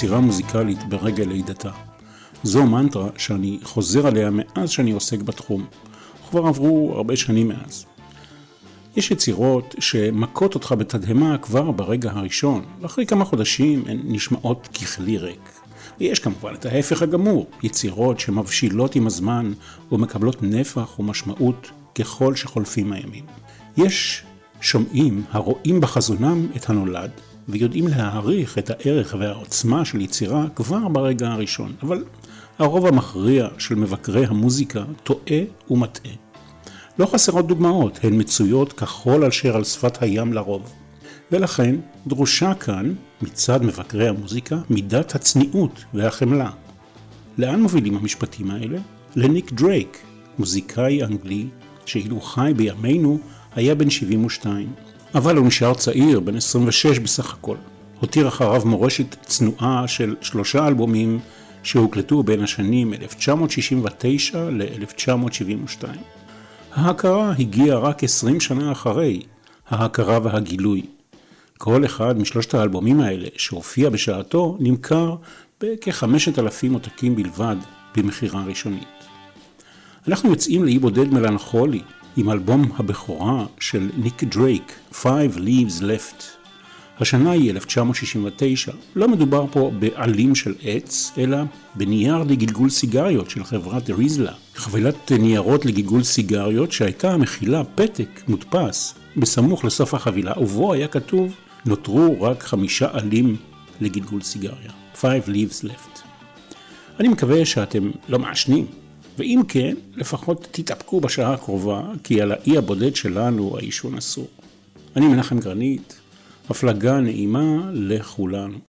יצירה מוזיקלית ברגע לידתה. זו מנטרה שאני חוזר עליה מאז שאני עוסק בתחום. כבר עברו הרבה שנים מאז. יש יצירות שמכות אותך בתדהמה כבר ברגע הראשון, ואחרי כמה חודשים הן נשמעות ככלי ריק. ויש כמובן את ההפך הגמור, יצירות שמבשילות עם הזמן ומקבלות נפח ומשמעות ככל שחולפים הימים. יש שומעים הרואים בחזונם את הנולד, ויודעים להעריך את הערך והעוצמה של יצירה כבר ברגע הראשון, אבל הרוב המכריע של מבקרי המוזיקה טועה ומטעה. לא חסרות דוגמאות, הן מצויות כחול אשר על שפת הים לרוב. ולכן דרושה כאן, מצד מבקרי המוזיקה, מידת הצניעות והחמלה. לאן מובילים המשפטים האלה? לניק דרייק, מוזיקאי אנגלי, שאילו חי בימינו היה בן 72. אבל הוא נשאר צעיר, בן 26 בסך הכל. הותיר אחריו מורשת צנועה של שלושה אלבומים שהוקלטו בין השנים 1969 ל-1972. ההכרה הגיעה רק 20 שנה אחרי ההכרה והגילוי. כל אחד משלושת האלבומים האלה שהופיע בשעתו נמכר בכחמשת אלפים עותקים בלבד במכירה ראשונית. אנחנו יוצאים לאי בודד מלנכולי עם אלבום הבכורה של ניק דרייק, Five Leaves Left. השנה היא 1969, לא מדובר פה בעלים של עץ, אלא בנייר לגלגול סיגריות של חברת ריזלה. חבילת ניירות לגלגול סיגריות שהייתה מכילה פתק מודפס בסמוך לסוף החבילה, ובו היה כתוב נותרו רק חמישה עלים לגלגול סיגריה. Five leaves left. אני מקווה שאתם לא מעשנים, ואם כן, לפחות תתאפקו בשעה הקרובה, כי על האי הבודד שלנו העישון אסור. אני מנחם גרנית, הפלגה נעימה לכולנו.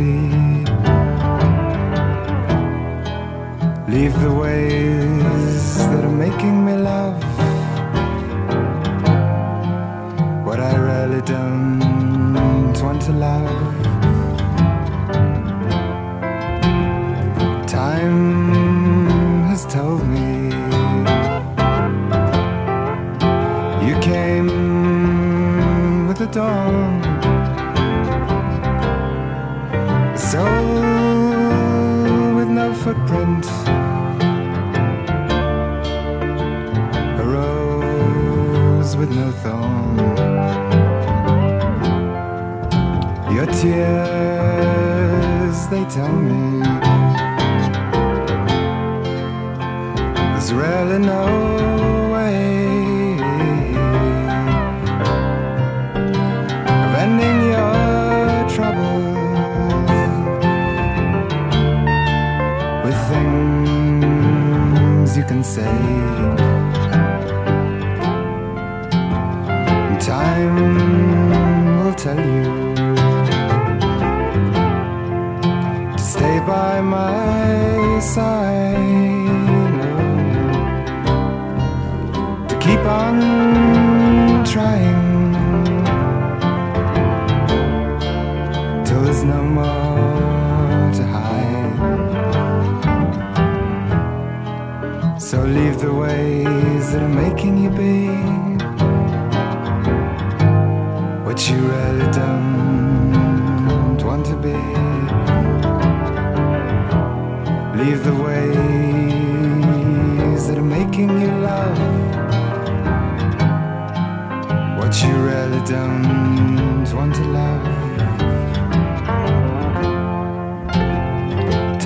Be. Leave the ways that are making me love what I really don't want to love. Time has told me You came with the dawn. Tell me. There's really no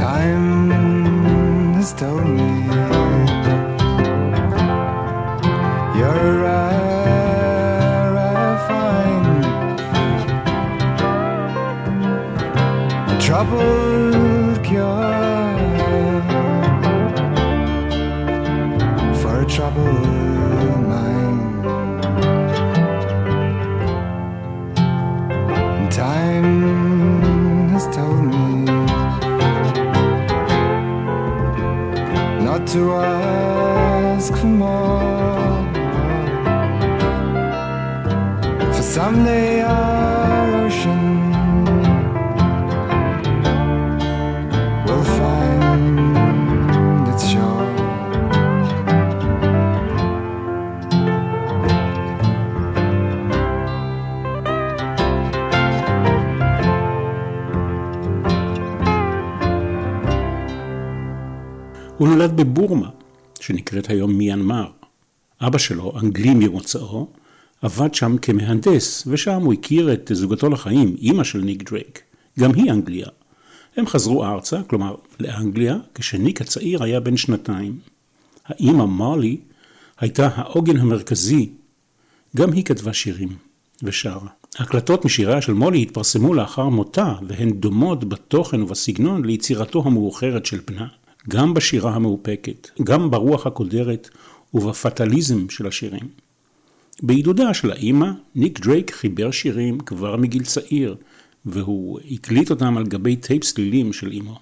Time has told הוא נולד בבורמה, שנקראת היום מיינמר. אבא שלו, אנגלי ממוצאו, עבד שם כמהנדס, ושם הוא הכיר את זוגתו לחיים, אימא של ניק דרייק. גם היא אנגליה. הם חזרו ארצה, כלומר לאנגליה, כשניק הצעיר היה בן שנתיים. האימא מרלי הייתה העוגן המרכזי. גם היא כתבה שירים ושרה. הקלטות משיריה של מולי התפרסמו לאחר מותה, והן דומות בתוכן ובסגנון ליצירתו המאוחרת של בנה. גם בשירה המאופקת, גם ברוח הקודרת ובפטליזם של השירים. בעידודה של האימא, ניק דרייק חיבר שירים כבר מגיל צעיר, והוא הקליט אותם על גבי טייפ סלילים של אימו.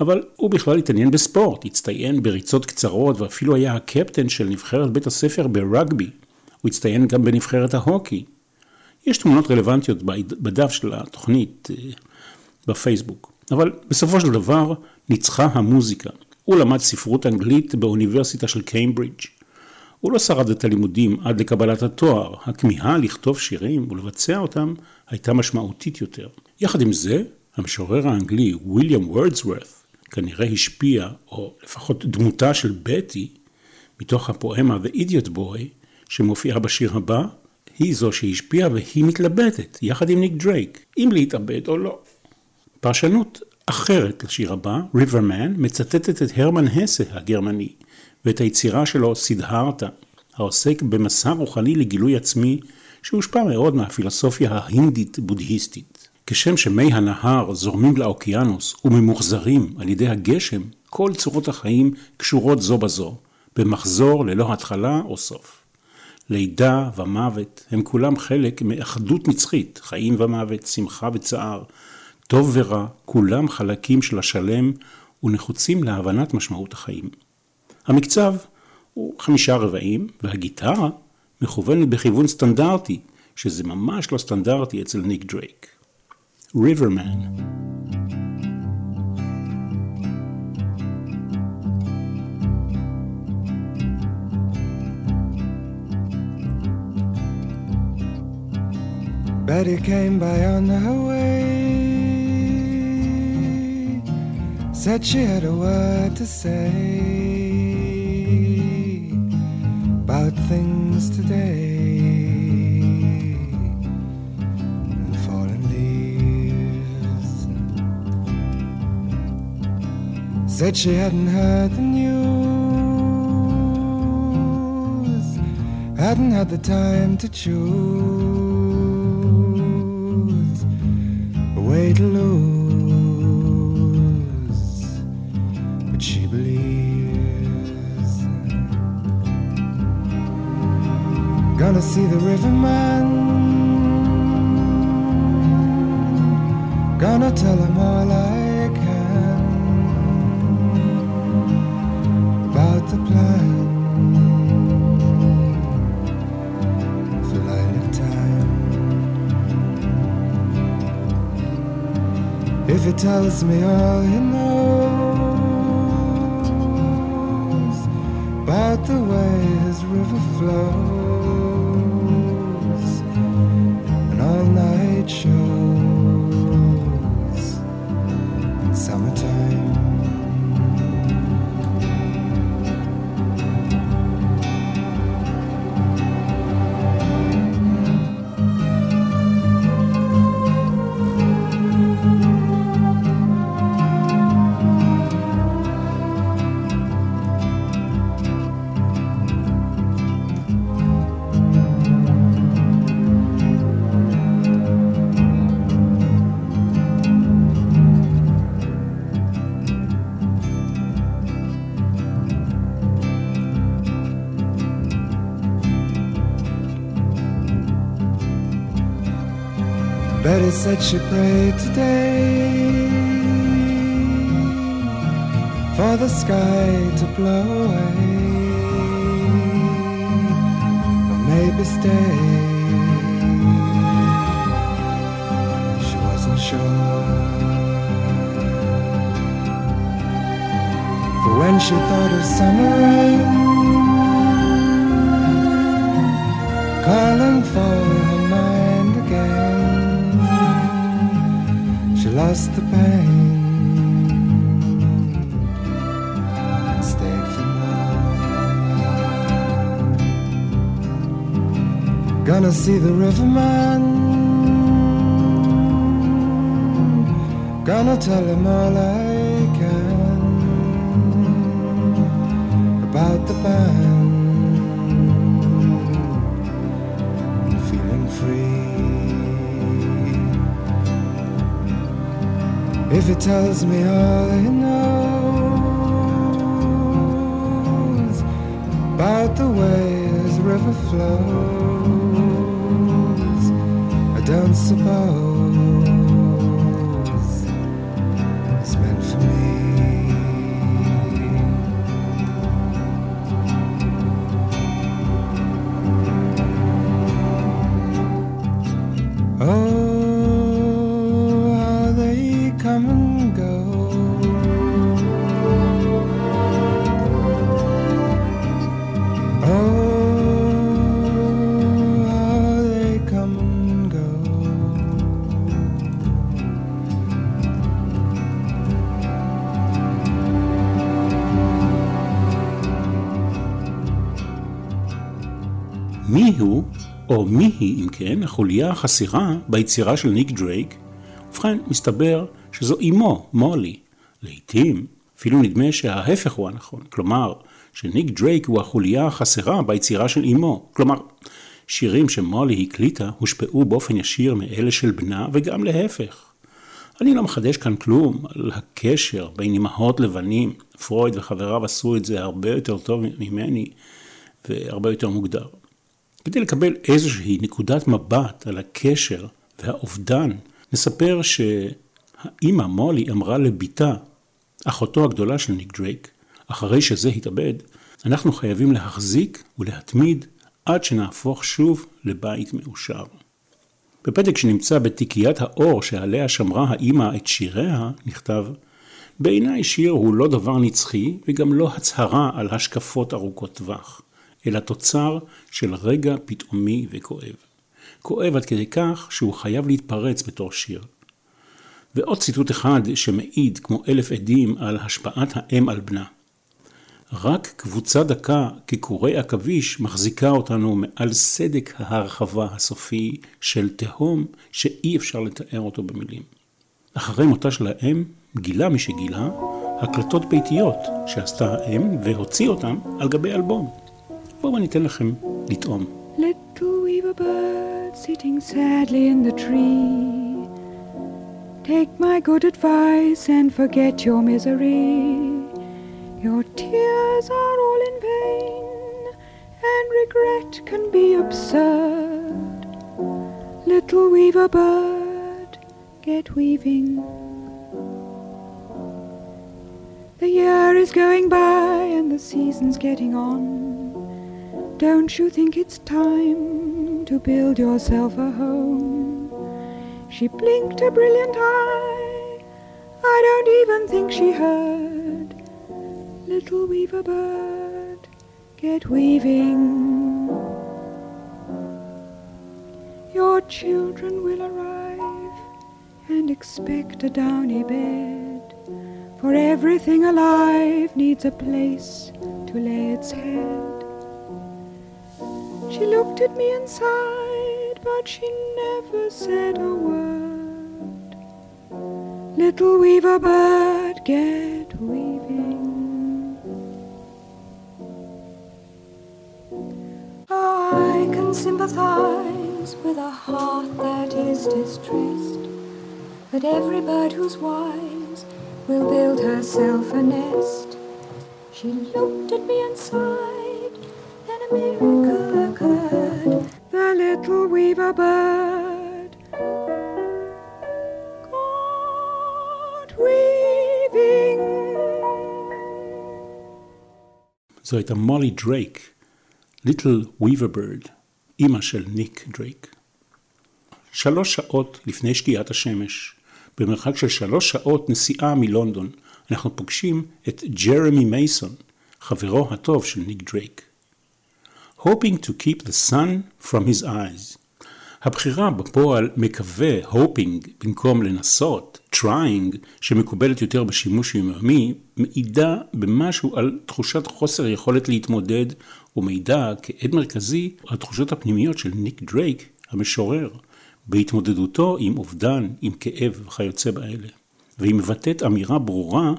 אבל הוא בכלל התעניין בספורט, הצטיין בריצות קצרות ואפילו היה הקפטן של נבחרת בית הספר ברגבי. הוא הצטיין גם בנבחרת ההוקי. יש תמונות רלוונטיות בדף של התוכנית אה, בפייסבוק. אבל בסופו של דבר ניצחה המוזיקה. הוא למד ספרות אנגלית באוניברסיטה של קיימברידג'. הוא לא שרד את הלימודים עד לקבלת התואר, הכמיהה לכתוב שירים ולבצע אותם הייתה משמעותית יותר. יחד עם זה, המשורר האנגלי ויליאם וורדסוורת כנראה השפיע, או לפחות דמותה של בטי, מתוך הפואמה The Idiot Boy, שמופיעה בשיר הבא, היא זו שהשפיעה והיא מתלבטת, יחד עם ניק דרייק, אם להתאבד או לא. פרשנות אחרת לשיר הבא, ריברמן, מצטטת את הרמן הסה הגרמני, ואת היצירה שלו סידהרתה, העוסק במסע רוחני לגילוי עצמי, שהושפע מאוד מהפילוסופיה ההינדית-בודהיסטית. כשם שמי הנהר זורמים לאוקיינוס וממוחזרים על ידי הגשם, כל צורות החיים קשורות זו בזו, במחזור ללא התחלה או סוף. לידה ומוות הם כולם חלק מאחדות נצחית, חיים ומוות, שמחה וצער, טוב ורע, כולם חלקים של השלם ונחוצים להבנת משמעות החיים. המקצב הוא חמישה רבעים, והגיטרה מכוונת בכיוון סטנדרטי, שזה ממש לא סטנדרטי אצל ניק דרייק. ריברמן Betty came by on her way. Said she had a word to say about things today. And fallen leaves. Said she hadn't heard the news, hadn't had the time to choose a way to lose, Gonna see the riverman. Gonna tell him all I can about the plan. If he tells me all he knows about the way his river flows night said she prayed today for the sky to blow away, or maybe stay. She wasn't sure. For when she thought of summer rain calling for lost the pain. and stayed for more. Gonna see the riverman. Gonna tell him all I can about the band. If it tells me all it knows about the way this river flows, I don't suppose היא אם כן, החוליה החסרה ביצירה של ניק דרייק? ובכן, מסתבר שזו אמו, מולי. לעתים, אפילו נדמה שההפך הוא הנכון. כלומר, שניק דרייק הוא החוליה החסרה ביצירה של אמו. כלומר, שירים שמולי הקליטה הושפעו באופן ישיר מאלה של בנה וגם להפך. אני לא מחדש כאן כלום על הקשר בין אמהות לבנים. פרויד וחבריו עשו את זה הרבה יותר טוב ממני והרבה יותר מוגדר. כדי לקבל איזושהי נקודת מבט על הקשר והאובדן, נספר שהאימא מולי אמרה לביתה, אחותו הגדולה של ניק דרייק, אחרי שזה התאבד, אנחנו חייבים להחזיק ולהתמיד עד שנהפוך שוב לבית מאושר. בפתק שנמצא בתיקיית האור שעליה שמרה האימא את שיריה, נכתב בעיניי שיר הוא לא דבר נצחי וגם לא הצהרה על השקפות ארוכות טווח, אלא תוצר של רגע פתאומי וכואב. כואב עד כדי כך שהוא חייב להתפרץ בתור שיר. ועוד ציטוט אחד שמעיד כמו אלף עדים על השפעת האם על בנה. רק קבוצה דקה כקורי עכביש מחזיקה אותנו מעל סדק ההרחבה הסופי של תהום שאי אפשר לתאר אותו במילים. אחרי מותה של האם גילה מי שגילה הקלטות ביתיות שעשתה האם והוציא אותם על גבי אלבום. בואו אני אתן לכם לטעום. Little weaver bird sitting sadly in the tree. Take my good advice and forget your misery. Your tears are all in vain, and regret can be absurd. Little weaver bird, get weaving. The year is going by and the season's getting on. Don't you think it's time to build yourself a home? She blinked a brilliant eye. I don't even think she heard. Little weaver bird, get weaving. Your children will arrive and expect a downy bed. For everything alive needs a place to lay its head. She looked at me and sighed, but she never said a word. Little weaver bird, get weaving. Oh, I can sympathize with a heart that is distressed. But every bird who's wise will build herself a nest. She looked at me and sighed, then a miracle little weaver bird. God weaving. זו הייתה מולי דרייק, ליטל ויברד, אמא של ניק דרייק. שלוש שעות לפני שקיעת השמש, במרחק של שלוש שעות נסיעה מלונדון, אנחנו פוגשים את ג'רמי מייסון, חברו הטוב של ניק דרייק. Hoping to keep the sun from his eyes. הבחירה בפועל מקווה, hoping, במקום לנסות, trying, שמקובלת יותר בשימוש יומיומי, מעידה במשהו על תחושת חוסר יכולת להתמודד, ומעידה כעד מרכזי על התחושות הפנימיות של ניק דרייק, המשורר, בהתמודדותו עם אובדן, עם כאב וכיוצא באלה. והיא מבטאת אמירה ברורה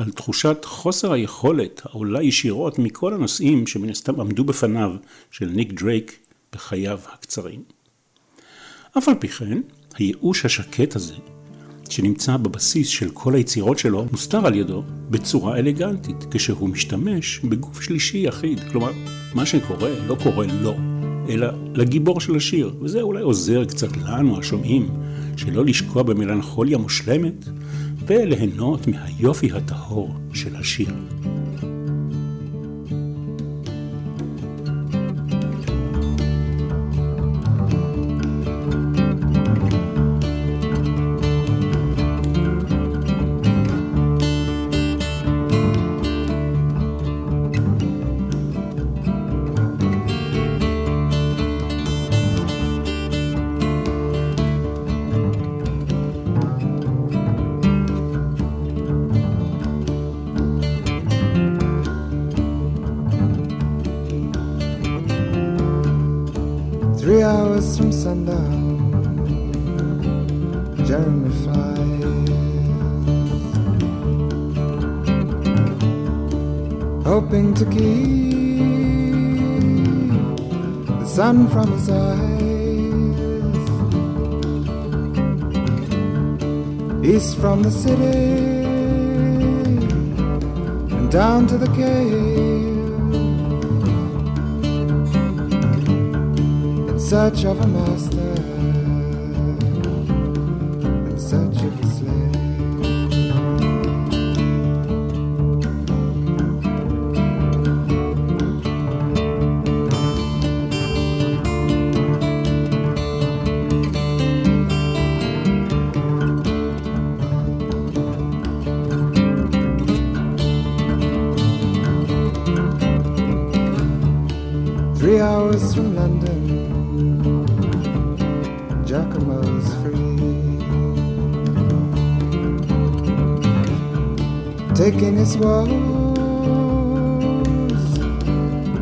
על תחושת חוסר היכולת העולה ישירות מכל הנושאים שמן הסתם עמדו בפניו של ניק דרייק בחייו הקצרים. אף על פי כן, הייאוש השקט הזה, שנמצא בבסיס של כל היצירות שלו, מוסתר על ידו בצורה אלגנטית, כשהוא משתמש בגוף שלישי יחיד. כלומר, מה שקורה לא קורה לו, אלא לגיבור של השיר, וזה אולי עוזר קצת לנו, השומעים, שלא לשקוע במלנכוליה מושלמת, וליהנות מהיופי הטהור של השיר. From sundown, Jeremy flies, hoping to keep the sun from his eyes. East from the city and down to the cave. such of a mess. Taking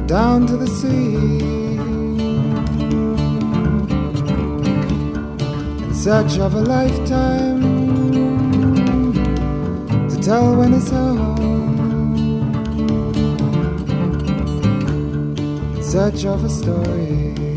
down to the sea. In search of a lifetime to tell when he's home. In search of a story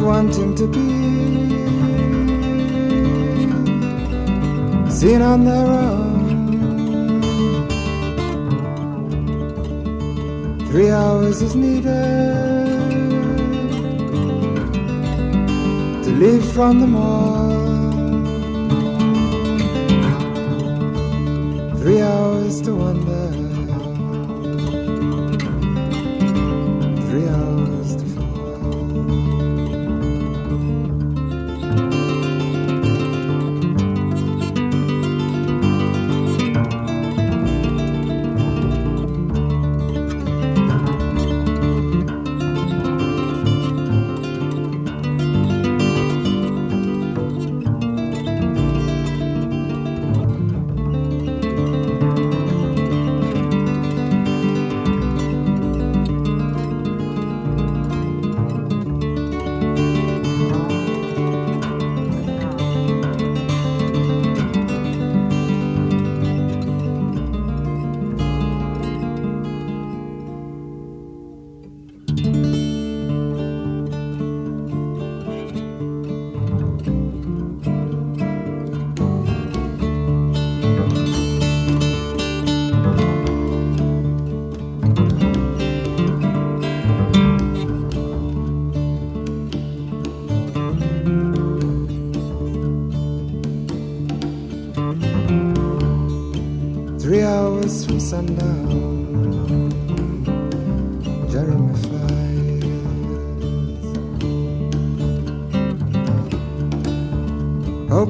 wanting to be seen on their own. Three hours is needed to leave from the mall. Three hours to wonder.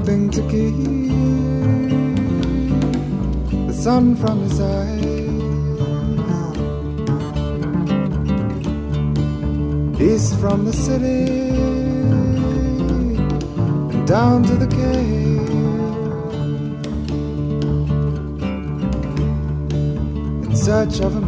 Hoping to keep the sun from his eyes. East from the city and down to the cave. In search of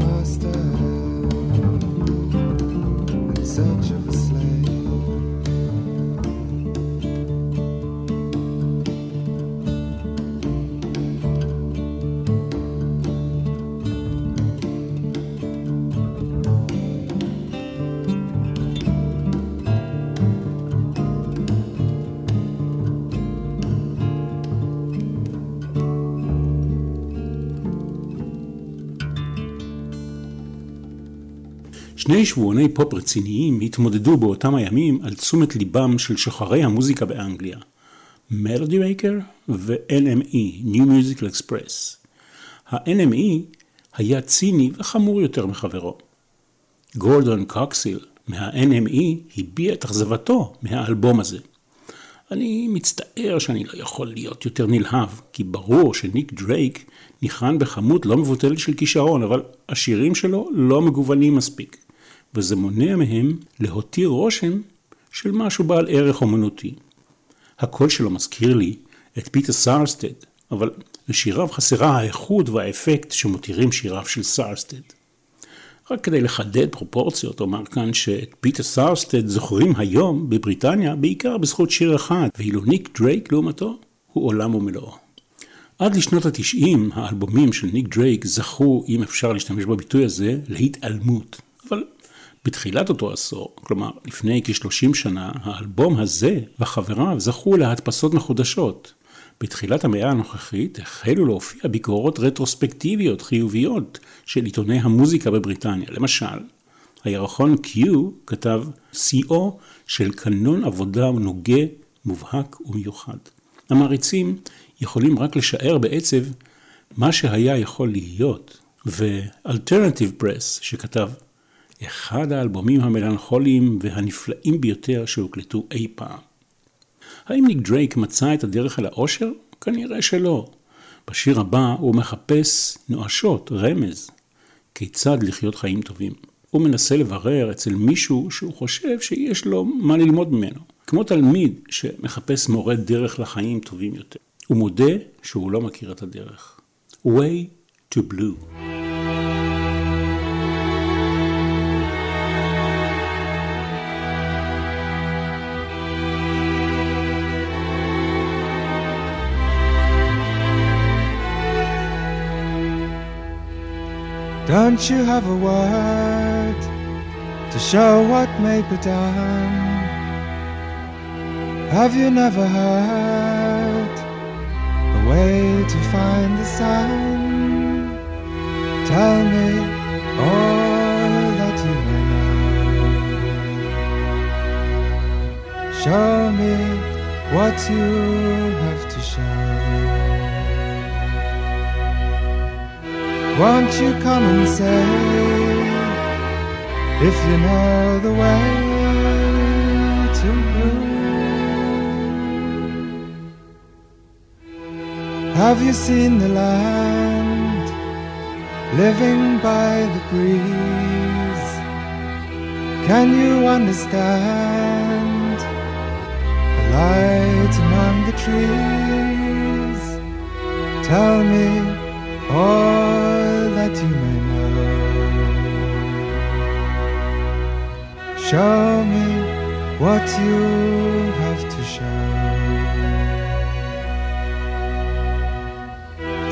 שני שבועוני פופ רציניים התמודדו באותם הימים על תשומת ליבם של שוחרי המוזיקה באנגליה, מלודי מייקר ו-NME, New Musical Express. ה-NME היה ציני וחמור יותר מחברו. גורדון קוקסיל מה-NME הביע את אכזבתו מהאלבום הזה. אני מצטער שאני לא יכול להיות יותר נלהב, כי ברור שניק דרייק ניחן בכמות לא מבוטלת של כישרון, אבל השירים שלו לא מגוונים מספיק, וזה מונע מהם להותיר רושם של משהו בעל ערך אומנותי. הקול שלו מזכיר לי את פיטר סארסטד, אבל לשיריו חסרה האיכות והאפקט שמותירים שיריו של סארסטד. רק כדי לחדד פרופורציות, אומר כאן שאת פיטר סארסטד זוכרים היום בבריטניה בעיקר בזכות שיר אחד, ואילו ניק דרייק לעומתו הוא עולם ומלואו. עד לשנות התשעים האלבומים של ניק דרייק זכו, אם אפשר להשתמש בביטוי הזה, להתעלמות. בתחילת אותו עשור, כלומר לפני כ-30 שנה, האלבום הזה וחבריו זכו להדפסות מחודשות. בתחילת המאה הנוכחית החלו להופיע ביקורות רטרוספקטיביות חיוביות של עיתוני המוזיקה בבריטניה. למשל, הירחון Q כתב שיאו של קנון עבודה נוגה, מובהק ומיוחד. המעריצים יכולים רק לשער בעצב מה שהיה יכול להיות, ו-Alternative Press שכתב אחד האלבומים המלנכוליים והנפלאים ביותר שהוקלטו אי פעם. האם ניק דרייק מצא את הדרך אל האושר? כנראה שלא. בשיר הבא הוא מחפש נואשות, רמז, כיצד לחיות חיים טובים. הוא מנסה לברר אצל מישהו שהוא חושב שיש לו מה ללמוד ממנו. כמו תלמיד שמחפש מורה דרך לחיים טובים יותר. הוא מודה שהוא לא מכיר את הדרך. Way to Blue. Don't you have a word to show what may be done? Have you never heard a way to find the sun? Tell me all that you may know. Show me what you have to show. Won't you come and say if you know the way to blue? Have you seen the land living by the breeze? Can you understand the light among the trees? Tell me all that you may know. Show me what you have to show.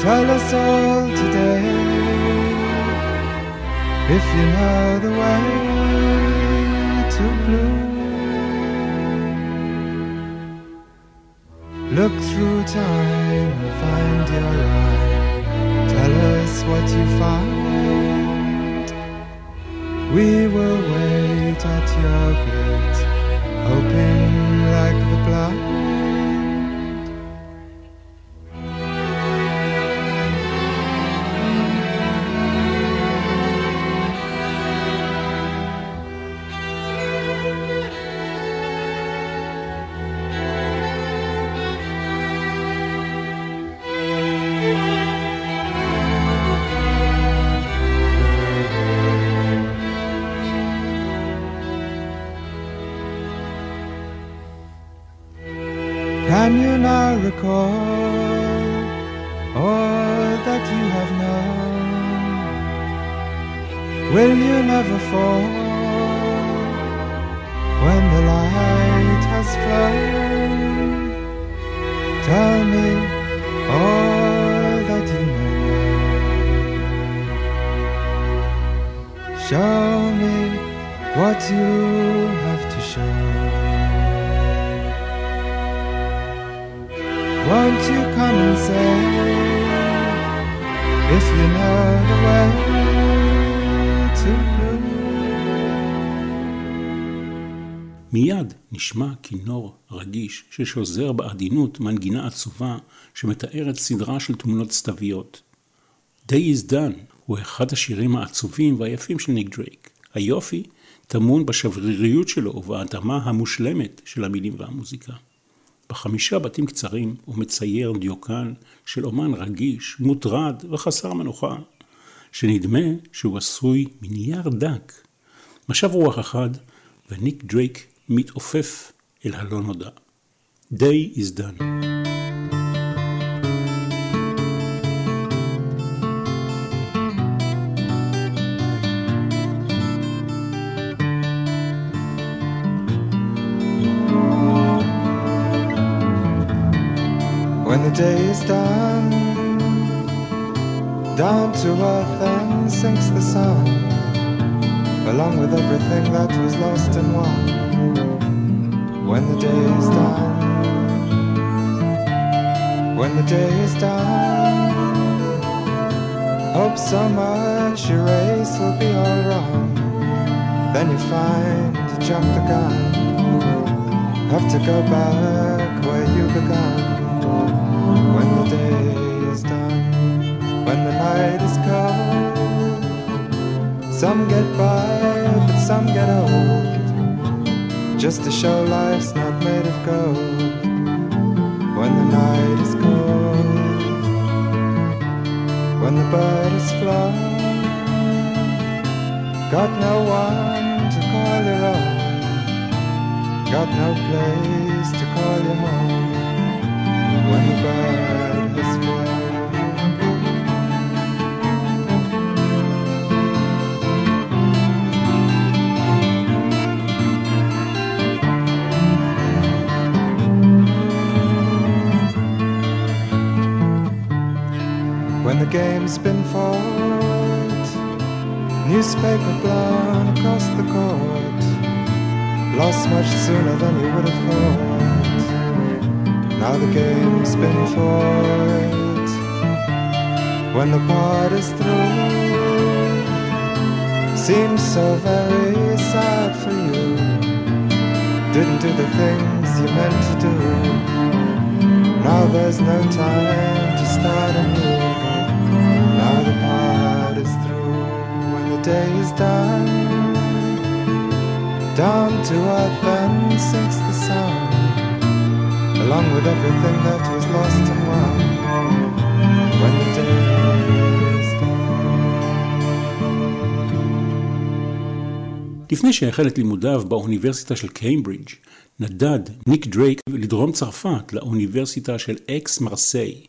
Tell us all today if you know the way to blue. Look through time and find your eye. Tell us what you find. We will wait at your gate, hoping like the blind. If you know the way to? מיד נשמע כינור רגיש ששוזר בעדינות מנגינה עצובה שמתארת סדרה של תמונות סתוויות. Day is Done הוא אחד השירים העצובים והיפים של ניק דרייק. היופי טמון בשבריריות שלו ובהתאמה המושלמת של המילים והמוזיקה. בחמישה בתים קצרים הוא מצייר דיוקן של אומן רגיש, מוטרד וחסר מנוחה, שנדמה שהוא עשוי מנייר דק. משב רוח אחד, וניק דרייק מתעופף אל הלא נודע. Day is done. Day is done, down to earth and sinks the sun, along with everything that was lost and won. When the day is done, when the day is done, hope so much your race will be all wrong. Then you find you jumped the gun, have to go back where you began when the day is done, when the night is cold. Some get by, but some get old, just to show life's not made of gold. When the night is cold, when the bird is flown, got no one to call your own, got no place to call your home game's been fought, newspaper blown across the court, lost much sooner than you would have thought. Now the game's been fought. When the part is through, seems so very sad for you. Didn't do the things you meant to do. Now there's no time to start anew. Now the part is through. When the day is done, down to earth and sinks the sun along with everything that was lost and won when the day. לפני שהחל את לימודיו באוניברסיטה של קיימברידג', נדד ניק דרייק לדרום צרפת לאוניברסיטה של אקס מרסיי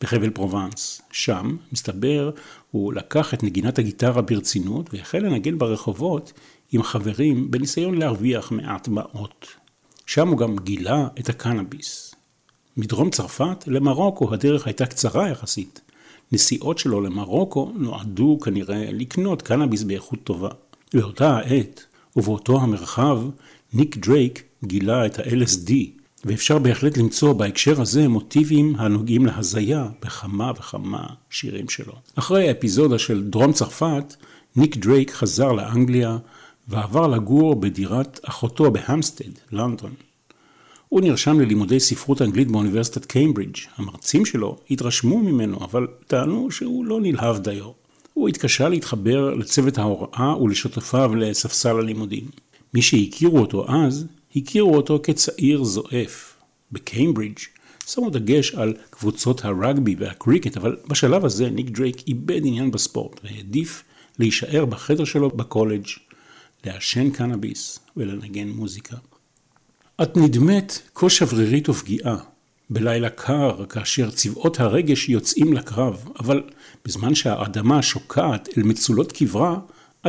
בחבל פרובנס. שם, מסתבר, הוא לקח את נגינת הגיטרה ברצינות והחל לנגן ברחובות עם חברים בניסיון להרוויח מעט מעות. שם הוא גם גילה את הקנאביס. מדרום צרפת למרוקו הדרך הייתה קצרה יחסית. נסיעות שלו למרוקו נועדו כנראה לקנות קנאביס באיכות טובה. באותה העת ובאותו המרחב, ניק דרייק גילה את ה-LSD, ואפשר בהחלט למצוא בהקשר הזה מוטיבים הנוגעים להזיה בכמה וכמה שירים שלו. אחרי האפיזודה של דרום צרפת, ניק דרייק חזר לאנגליה ועבר לגור בדירת אחותו בהמסטד, לונדון. הוא נרשם ללימודי ספרות אנגלית באוניברסיטת קיימברידג'. המרצים שלו התרשמו ממנו, אבל טענו שהוא לא נלהב דיו. הוא התקשה להתחבר לצוות ההוראה ולשותפיו לספסל הלימודים. מי שהכירו אותו אז, הכירו אותו כצעיר זועף. בקיימברידג' שמו דגש על קבוצות הרגבי והקריקט, אבל בשלב הזה ניק דרייק איבד עניין בספורט והעדיף להישאר בחדר שלו בקולג', לעשן קנאביס ולנגן מוזיקה. את נדמת כה שברירית ופגיעה, בלילה קר, כאשר צבאות הרגש יוצאים לקרב, אבל בזמן שהאדמה שוקעת אל מצולות קברה,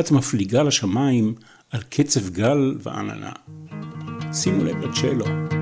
את מפליגה לשמיים על קצב גל ועננה. שימו לב לצ'לו.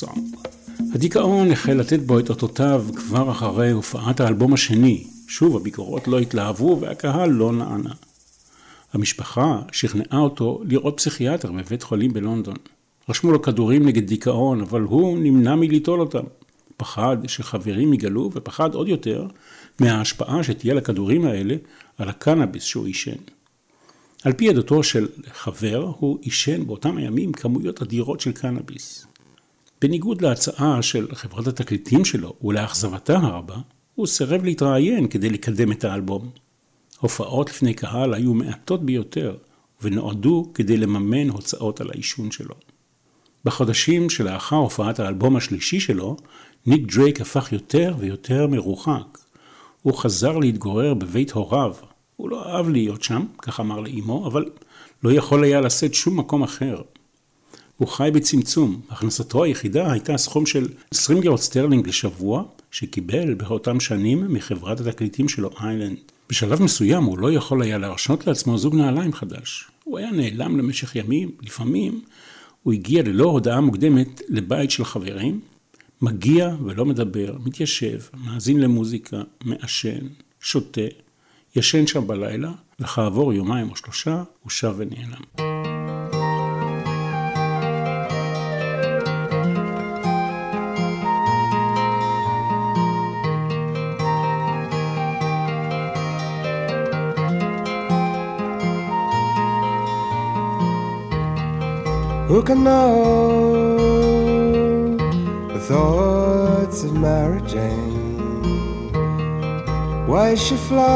Song. הדיכאון החל לתת בו את אותותיו כבר אחרי הופעת האלבום השני. שוב הביקורות לא התלהבו והקהל לא נענה. המשפחה שכנעה אותו לראות פסיכיאטר בבית חולים בלונדון. רשמו לו כדורים נגד דיכאון, אבל הוא נמנע מליטול אותם. פחד שחברים יגלו, ופחד עוד יותר מההשפעה שתהיה לכדורים האלה על הקנאביס שהוא עישן. על פי עדותו של חבר, הוא עישן באותם הימים כמויות אדירות של קנאביס. בניגוד להצעה של חברת התקליטים שלו ולאכזבתה הרבה, הוא סירב להתראיין כדי לקדם את האלבום. הופעות לפני קהל היו מעטות ביותר, ונועדו כדי לממן הוצאות על העישון שלו. בחודשים שלאחר הופעת האלבום השלישי שלו, ניק דרייק הפך יותר ויותר מרוחק. הוא חזר להתגורר בבית הוריו. הוא לא אהב להיות שם, כך אמר לאמו, אבל לא יכול היה לשאת שום מקום אחר. הוא חי בצמצום, הכנסתו היחידה הייתה סכום של 20 גירות סטרלינג לשבוע, שקיבל באותם שנים מחברת התקליטים שלו איילנד. בשלב מסוים הוא לא יכול היה להרשות לעצמו זוג נעליים חדש. הוא היה נעלם למשך ימים, לפעמים הוא הגיע ללא הודעה מוקדמת לבית של חברים, מגיע ולא מדבר, מתיישב, מאזין למוזיקה, מעשן, שותה, ישן שם בלילה, וכעבור יומיים או שלושה הוא שב ונעלם. Who can know the thoughts of Mary Jane? Why she flies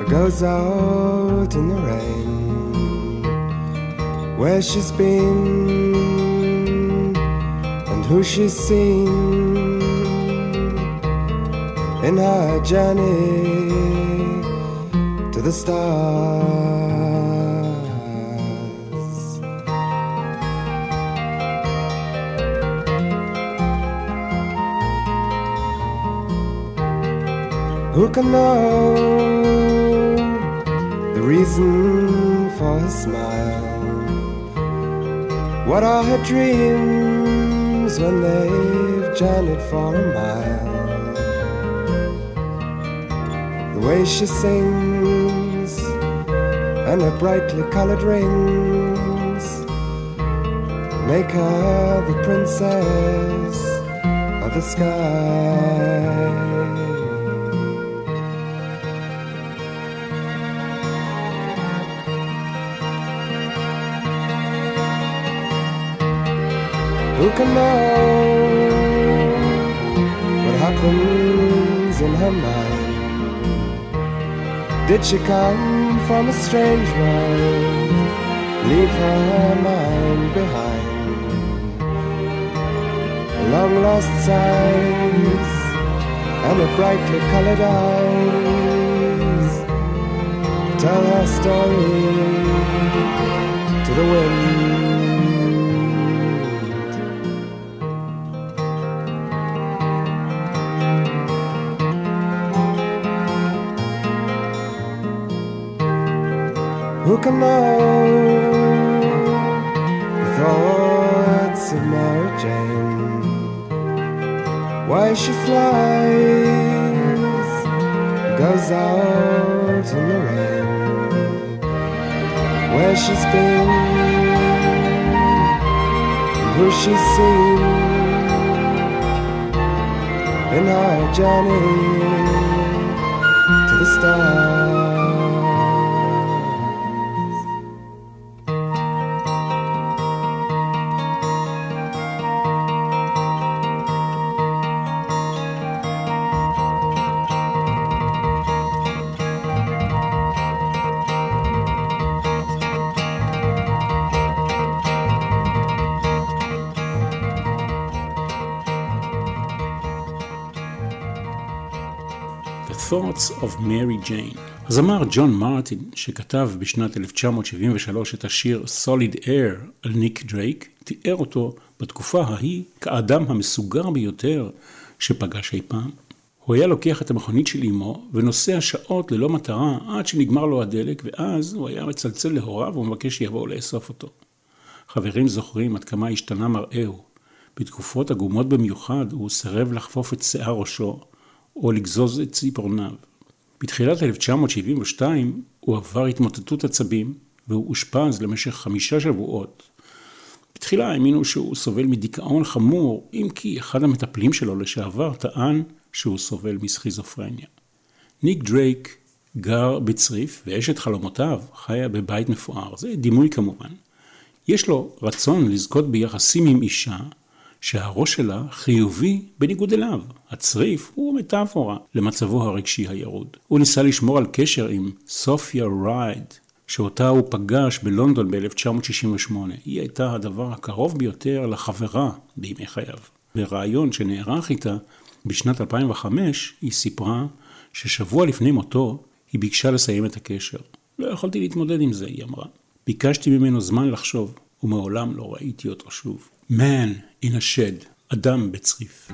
or goes out in the rain? Where she's been and who she's seen in her journey to the stars. Who can know the reason for her smile? What are her dreams when they've journeyed for a mile? The way she sings and her brightly colored rings make her the princess of the sky. Who can know what happens in her mind? Did she come from a strange world? Leave her mind behind. Long lost sighs and her brightly colored eyes tell her story to the wind. Can know the thoughts of Mary Jane? Why she flies, goes out in the rain. Where she's been, who she's seen in her journey to the stars. Thoughts of Mary Jane. הזמר ג'ון מרטין, שכתב בשנת 1973 את השיר Solid Air על ניק דרייק, תיאר אותו בתקופה ההיא כאדם המסוגר ביותר שפגש אי פעם. הוא היה לוקח את המכונית של אמו ונוסע שעות ללא מטרה עד שנגמר לו הדלק, ואז הוא היה מצלצל להוריו ומבקש שיבואו לאסוף אותו. חברים זוכרים עד כמה השתנה מראהו. בתקופות עגומות במיוחד הוא סירב לחפוף את שיער ראשו, או לגזוז את ציפורניו. בתחילת 1972 הוא עבר התמוטטות עצבים, והוא אושפז למשך חמישה שבועות. בתחילה האמינו שהוא סובל מדיכאון חמור, אם כי אחד המטפלים שלו לשעבר טען שהוא סובל מסכיזופרניה. ניק דרייק גר בצריף, ואשת חלומותיו חיה בבית מפואר, זה דימוי כמובן. יש לו רצון לזכות ביחסים עם אישה שהראש שלה חיובי בניגוד אליו. הצריף הוא מטאפורה למצבו הרגשי הירוד. הוא ניסה לשמור על קשר עם סופיה רייד, שאותה הוא פגש בלונדון ב-1968. היא הייתה הדבר הקרוב ביותר לחברה בימי חייו. בריאיון שנערך איתה בשנת 2005, היא סיפרה ששבוע לפני מותו היא ביקשה לסיים את הקשר. לא יכולתי להתמודד עם זה, היא אמרה. ביקשתי ממנו זמן לחשוב, ומעולם לא ראיתי אותו שוב. Man in a shed, אדם בצריף.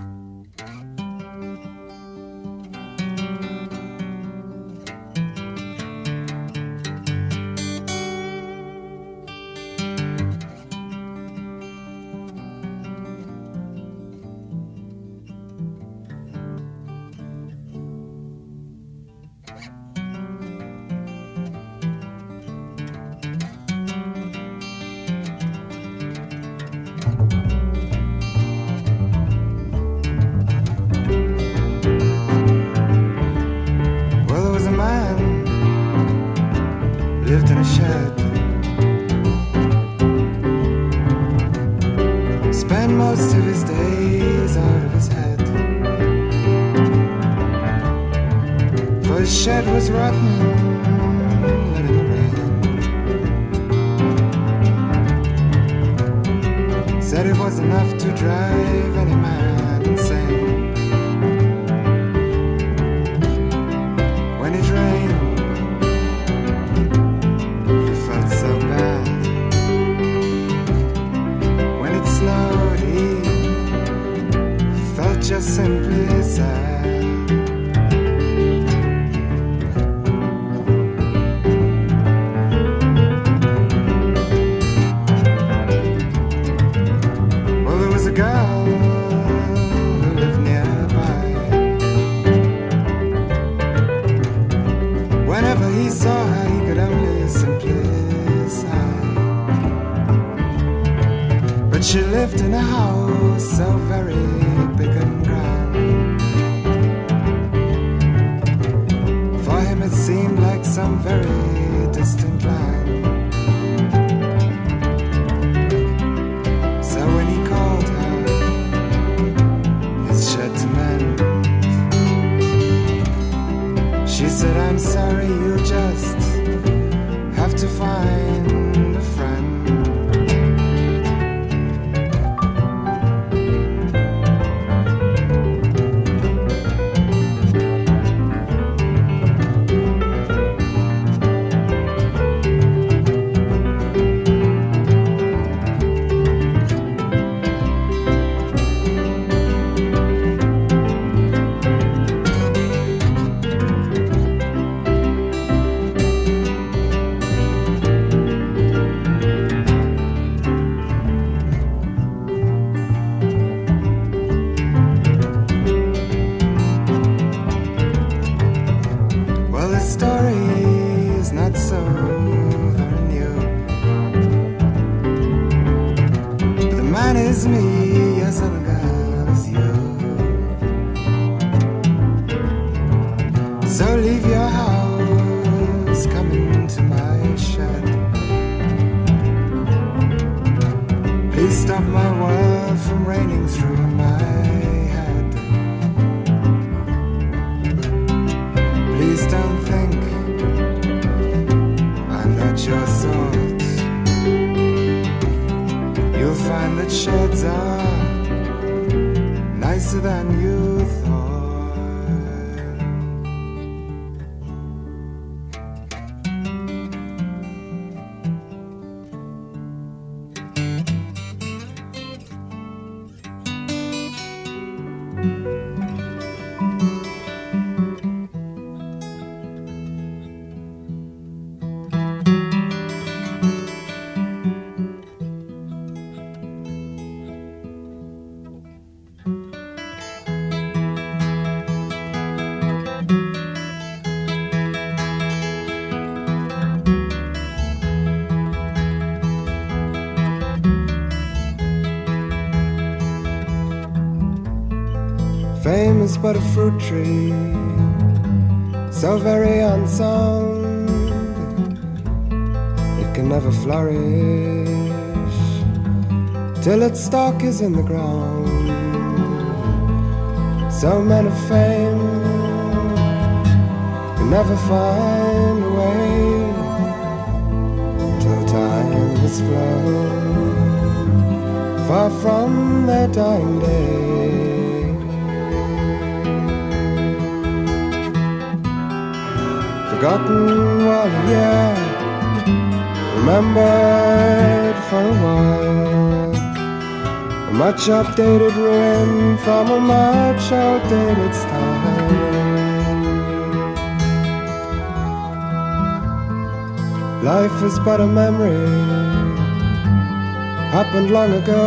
Tree, so very unsound, it can never flourish till its stalk is in the ground. So men of fame can never find a way till time has flown far from their dying day. Forgotten while yet remembered for a while. A much updated ruin from a much outdated style. Life is but a memory, happened long ago.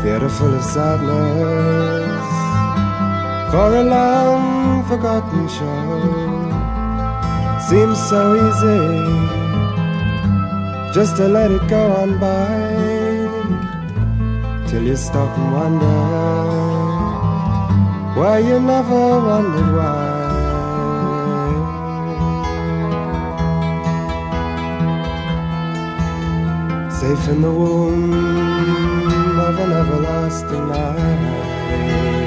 Theater full of sadness for a long forgotten show. Seems so easy just to let it go on by till you stop and wonder why you never wondered why. Safe in the womb of an everlasting night.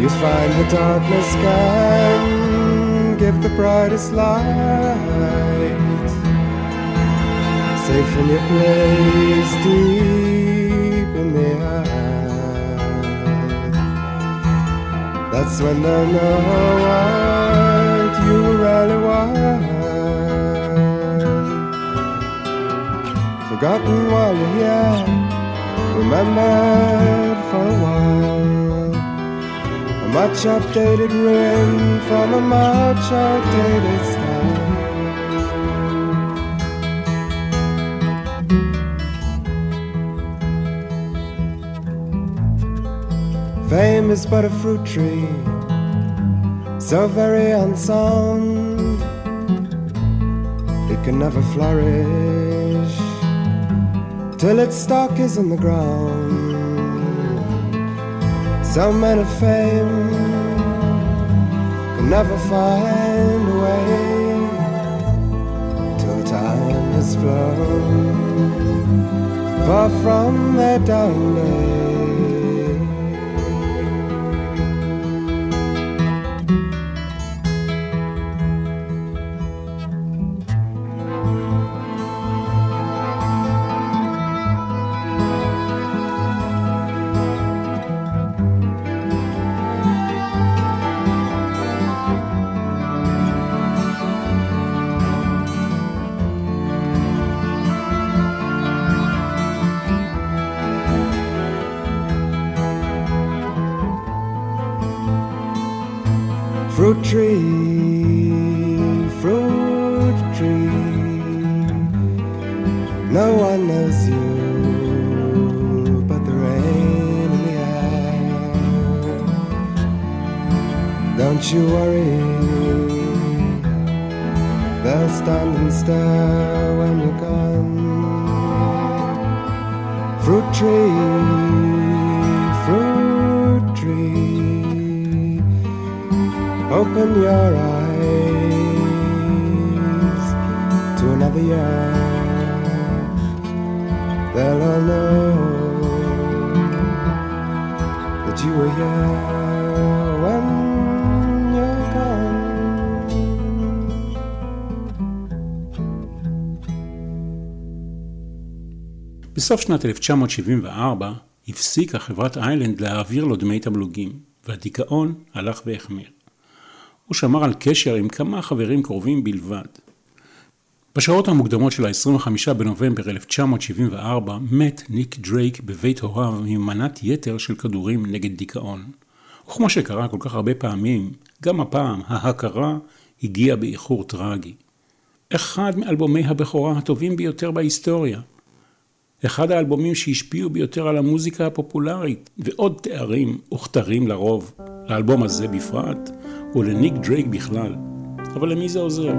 You find the darkness can give the brightest light. Safe in your place deep in the earth. That's when they'll know what you really want. Forgotten while you're here, remembered for a while. Much updated ruin from a much outdated style. Fame is but a fruit tree, so very unsound. It can never flourish till its stalk is in the ground. So men of fame can never find a way till time has flown far from their dying day. בסוף שנת 1974 הפסיקה חברת איילנד להעביר לו דמי תמלוגים, והדיכאון הלך והחמיר. הוא שמר על קשר עם כמה חברים קרובים בלבד. בשעות המוקדמות של ה-25 בנובמבר 1974 מת ניק דרייק בבית הוריו ממנת יתר של כדורים נגד דיכאון. וכמו שקרה כל כך הרבה פעמים, גם הפעם ההכרה הגיעה באיחור טרגי. אחד מאלבומי הבכורה הטובים ביותר בהיסטוריה. אחד האלבומים שהשפיעו ביותר על המוזיקה הפופולרית, ועוד תארים וכתרים לרוב, לאלבום הזה בפרט, ולניק דרייק בכלל. אבל למי זה עוזר?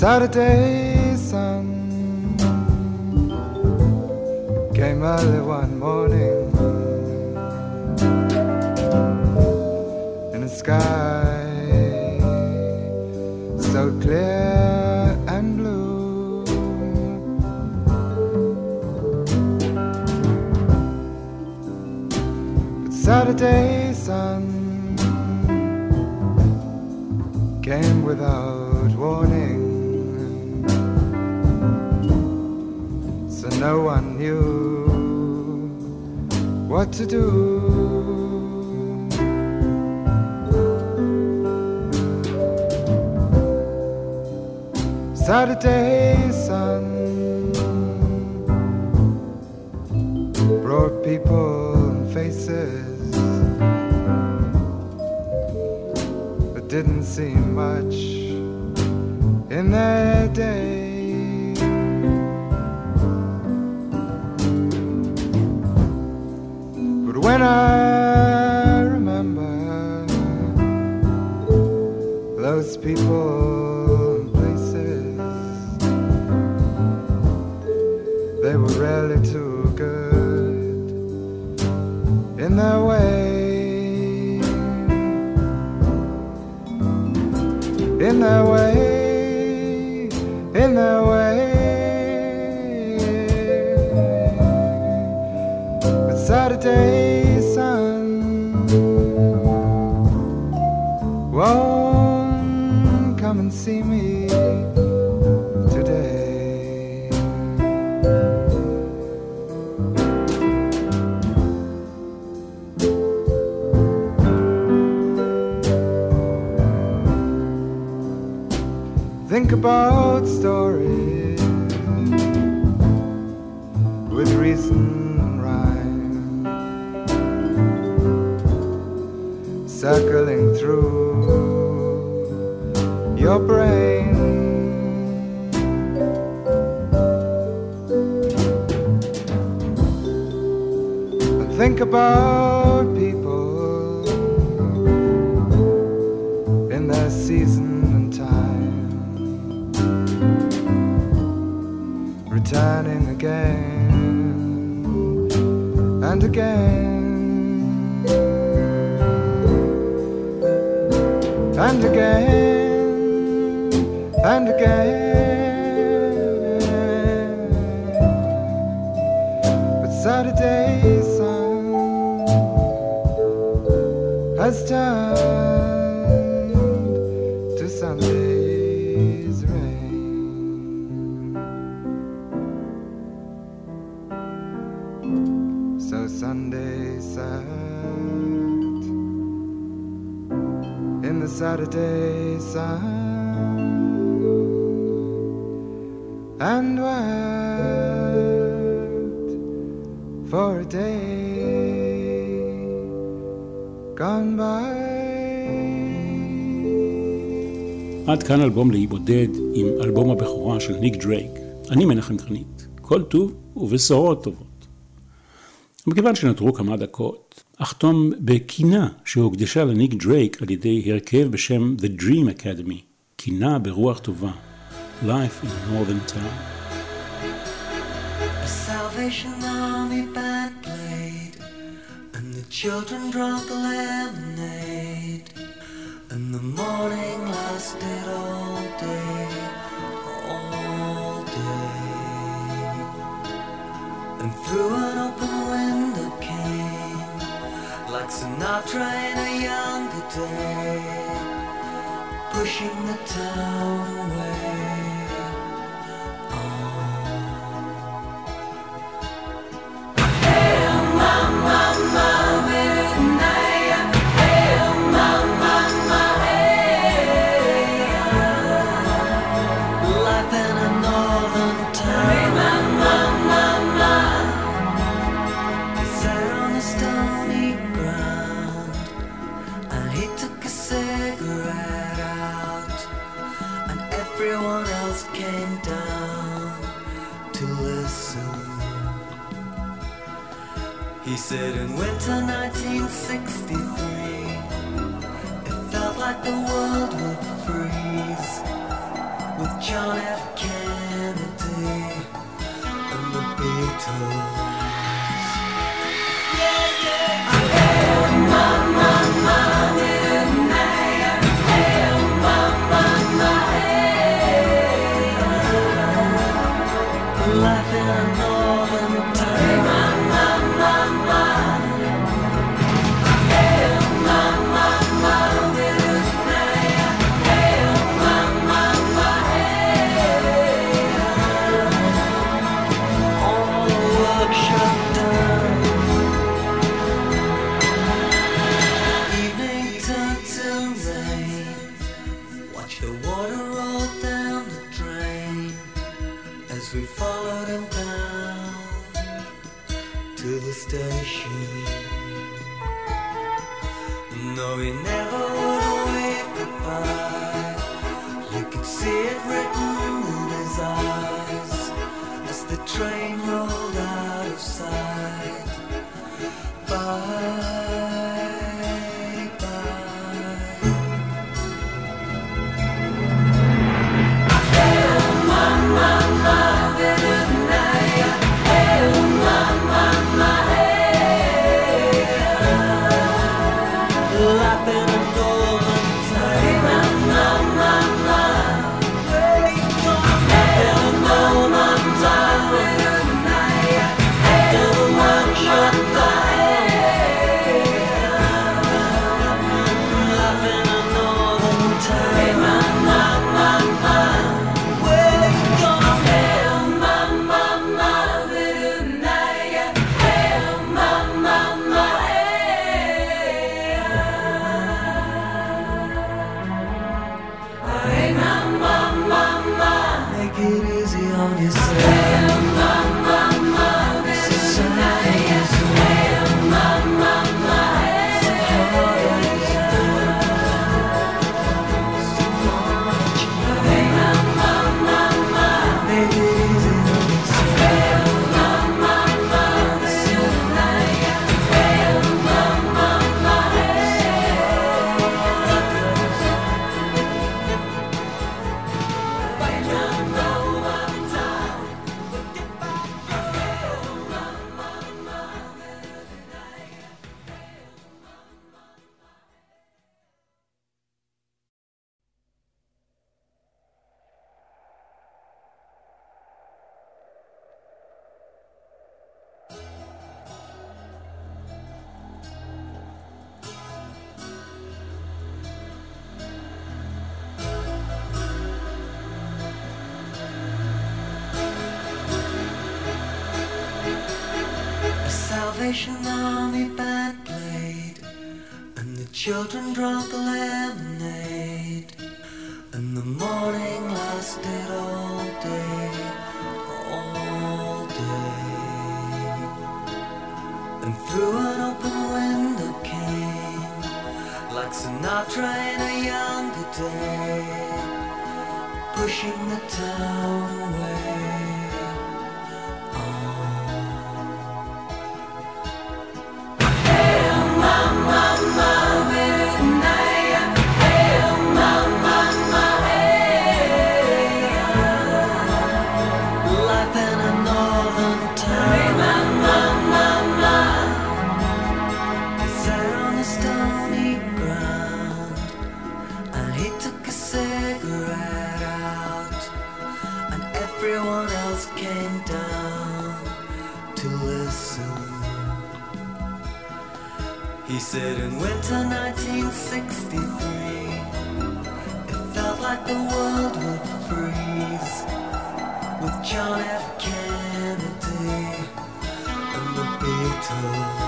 Saturday sun came early one morning in the sky no one knew what to do. Saturday sun brought people and faces, but didn't seem much in their day. About stories with reason and rhyme, circling through your brain. כאן אלבום לאי בודד עם אלבום הבכורה של ניק דרייק. אני מנחם גרנית. כל טוב ובשורות טובות. מכיוון שנותרו כמה דקות, אחתום בקינה שהוקדשה לניק דרייק על ידי הרכב בשם The Dream Academy. קינה ברוח טובה. Life in Northern Town. Salvation Army band played, and the children drank lemonade, and the morning lasted all day, all day. And through an open window came, like Sinatra in a younger day, pushing the town away. like the world would freeze with John F. Kennedy and the Beatles. No, he never would wave goodbye. You could see it written in his eyes as the train rolled out of sight. Bye. Salvation Army band played, and the children drank lemonade, and the morning lasted all day, all day. And through an open window came, like Sinatra in a younger day, pushing the town away. the world would freeze with John F. Kennedy and the Beatles.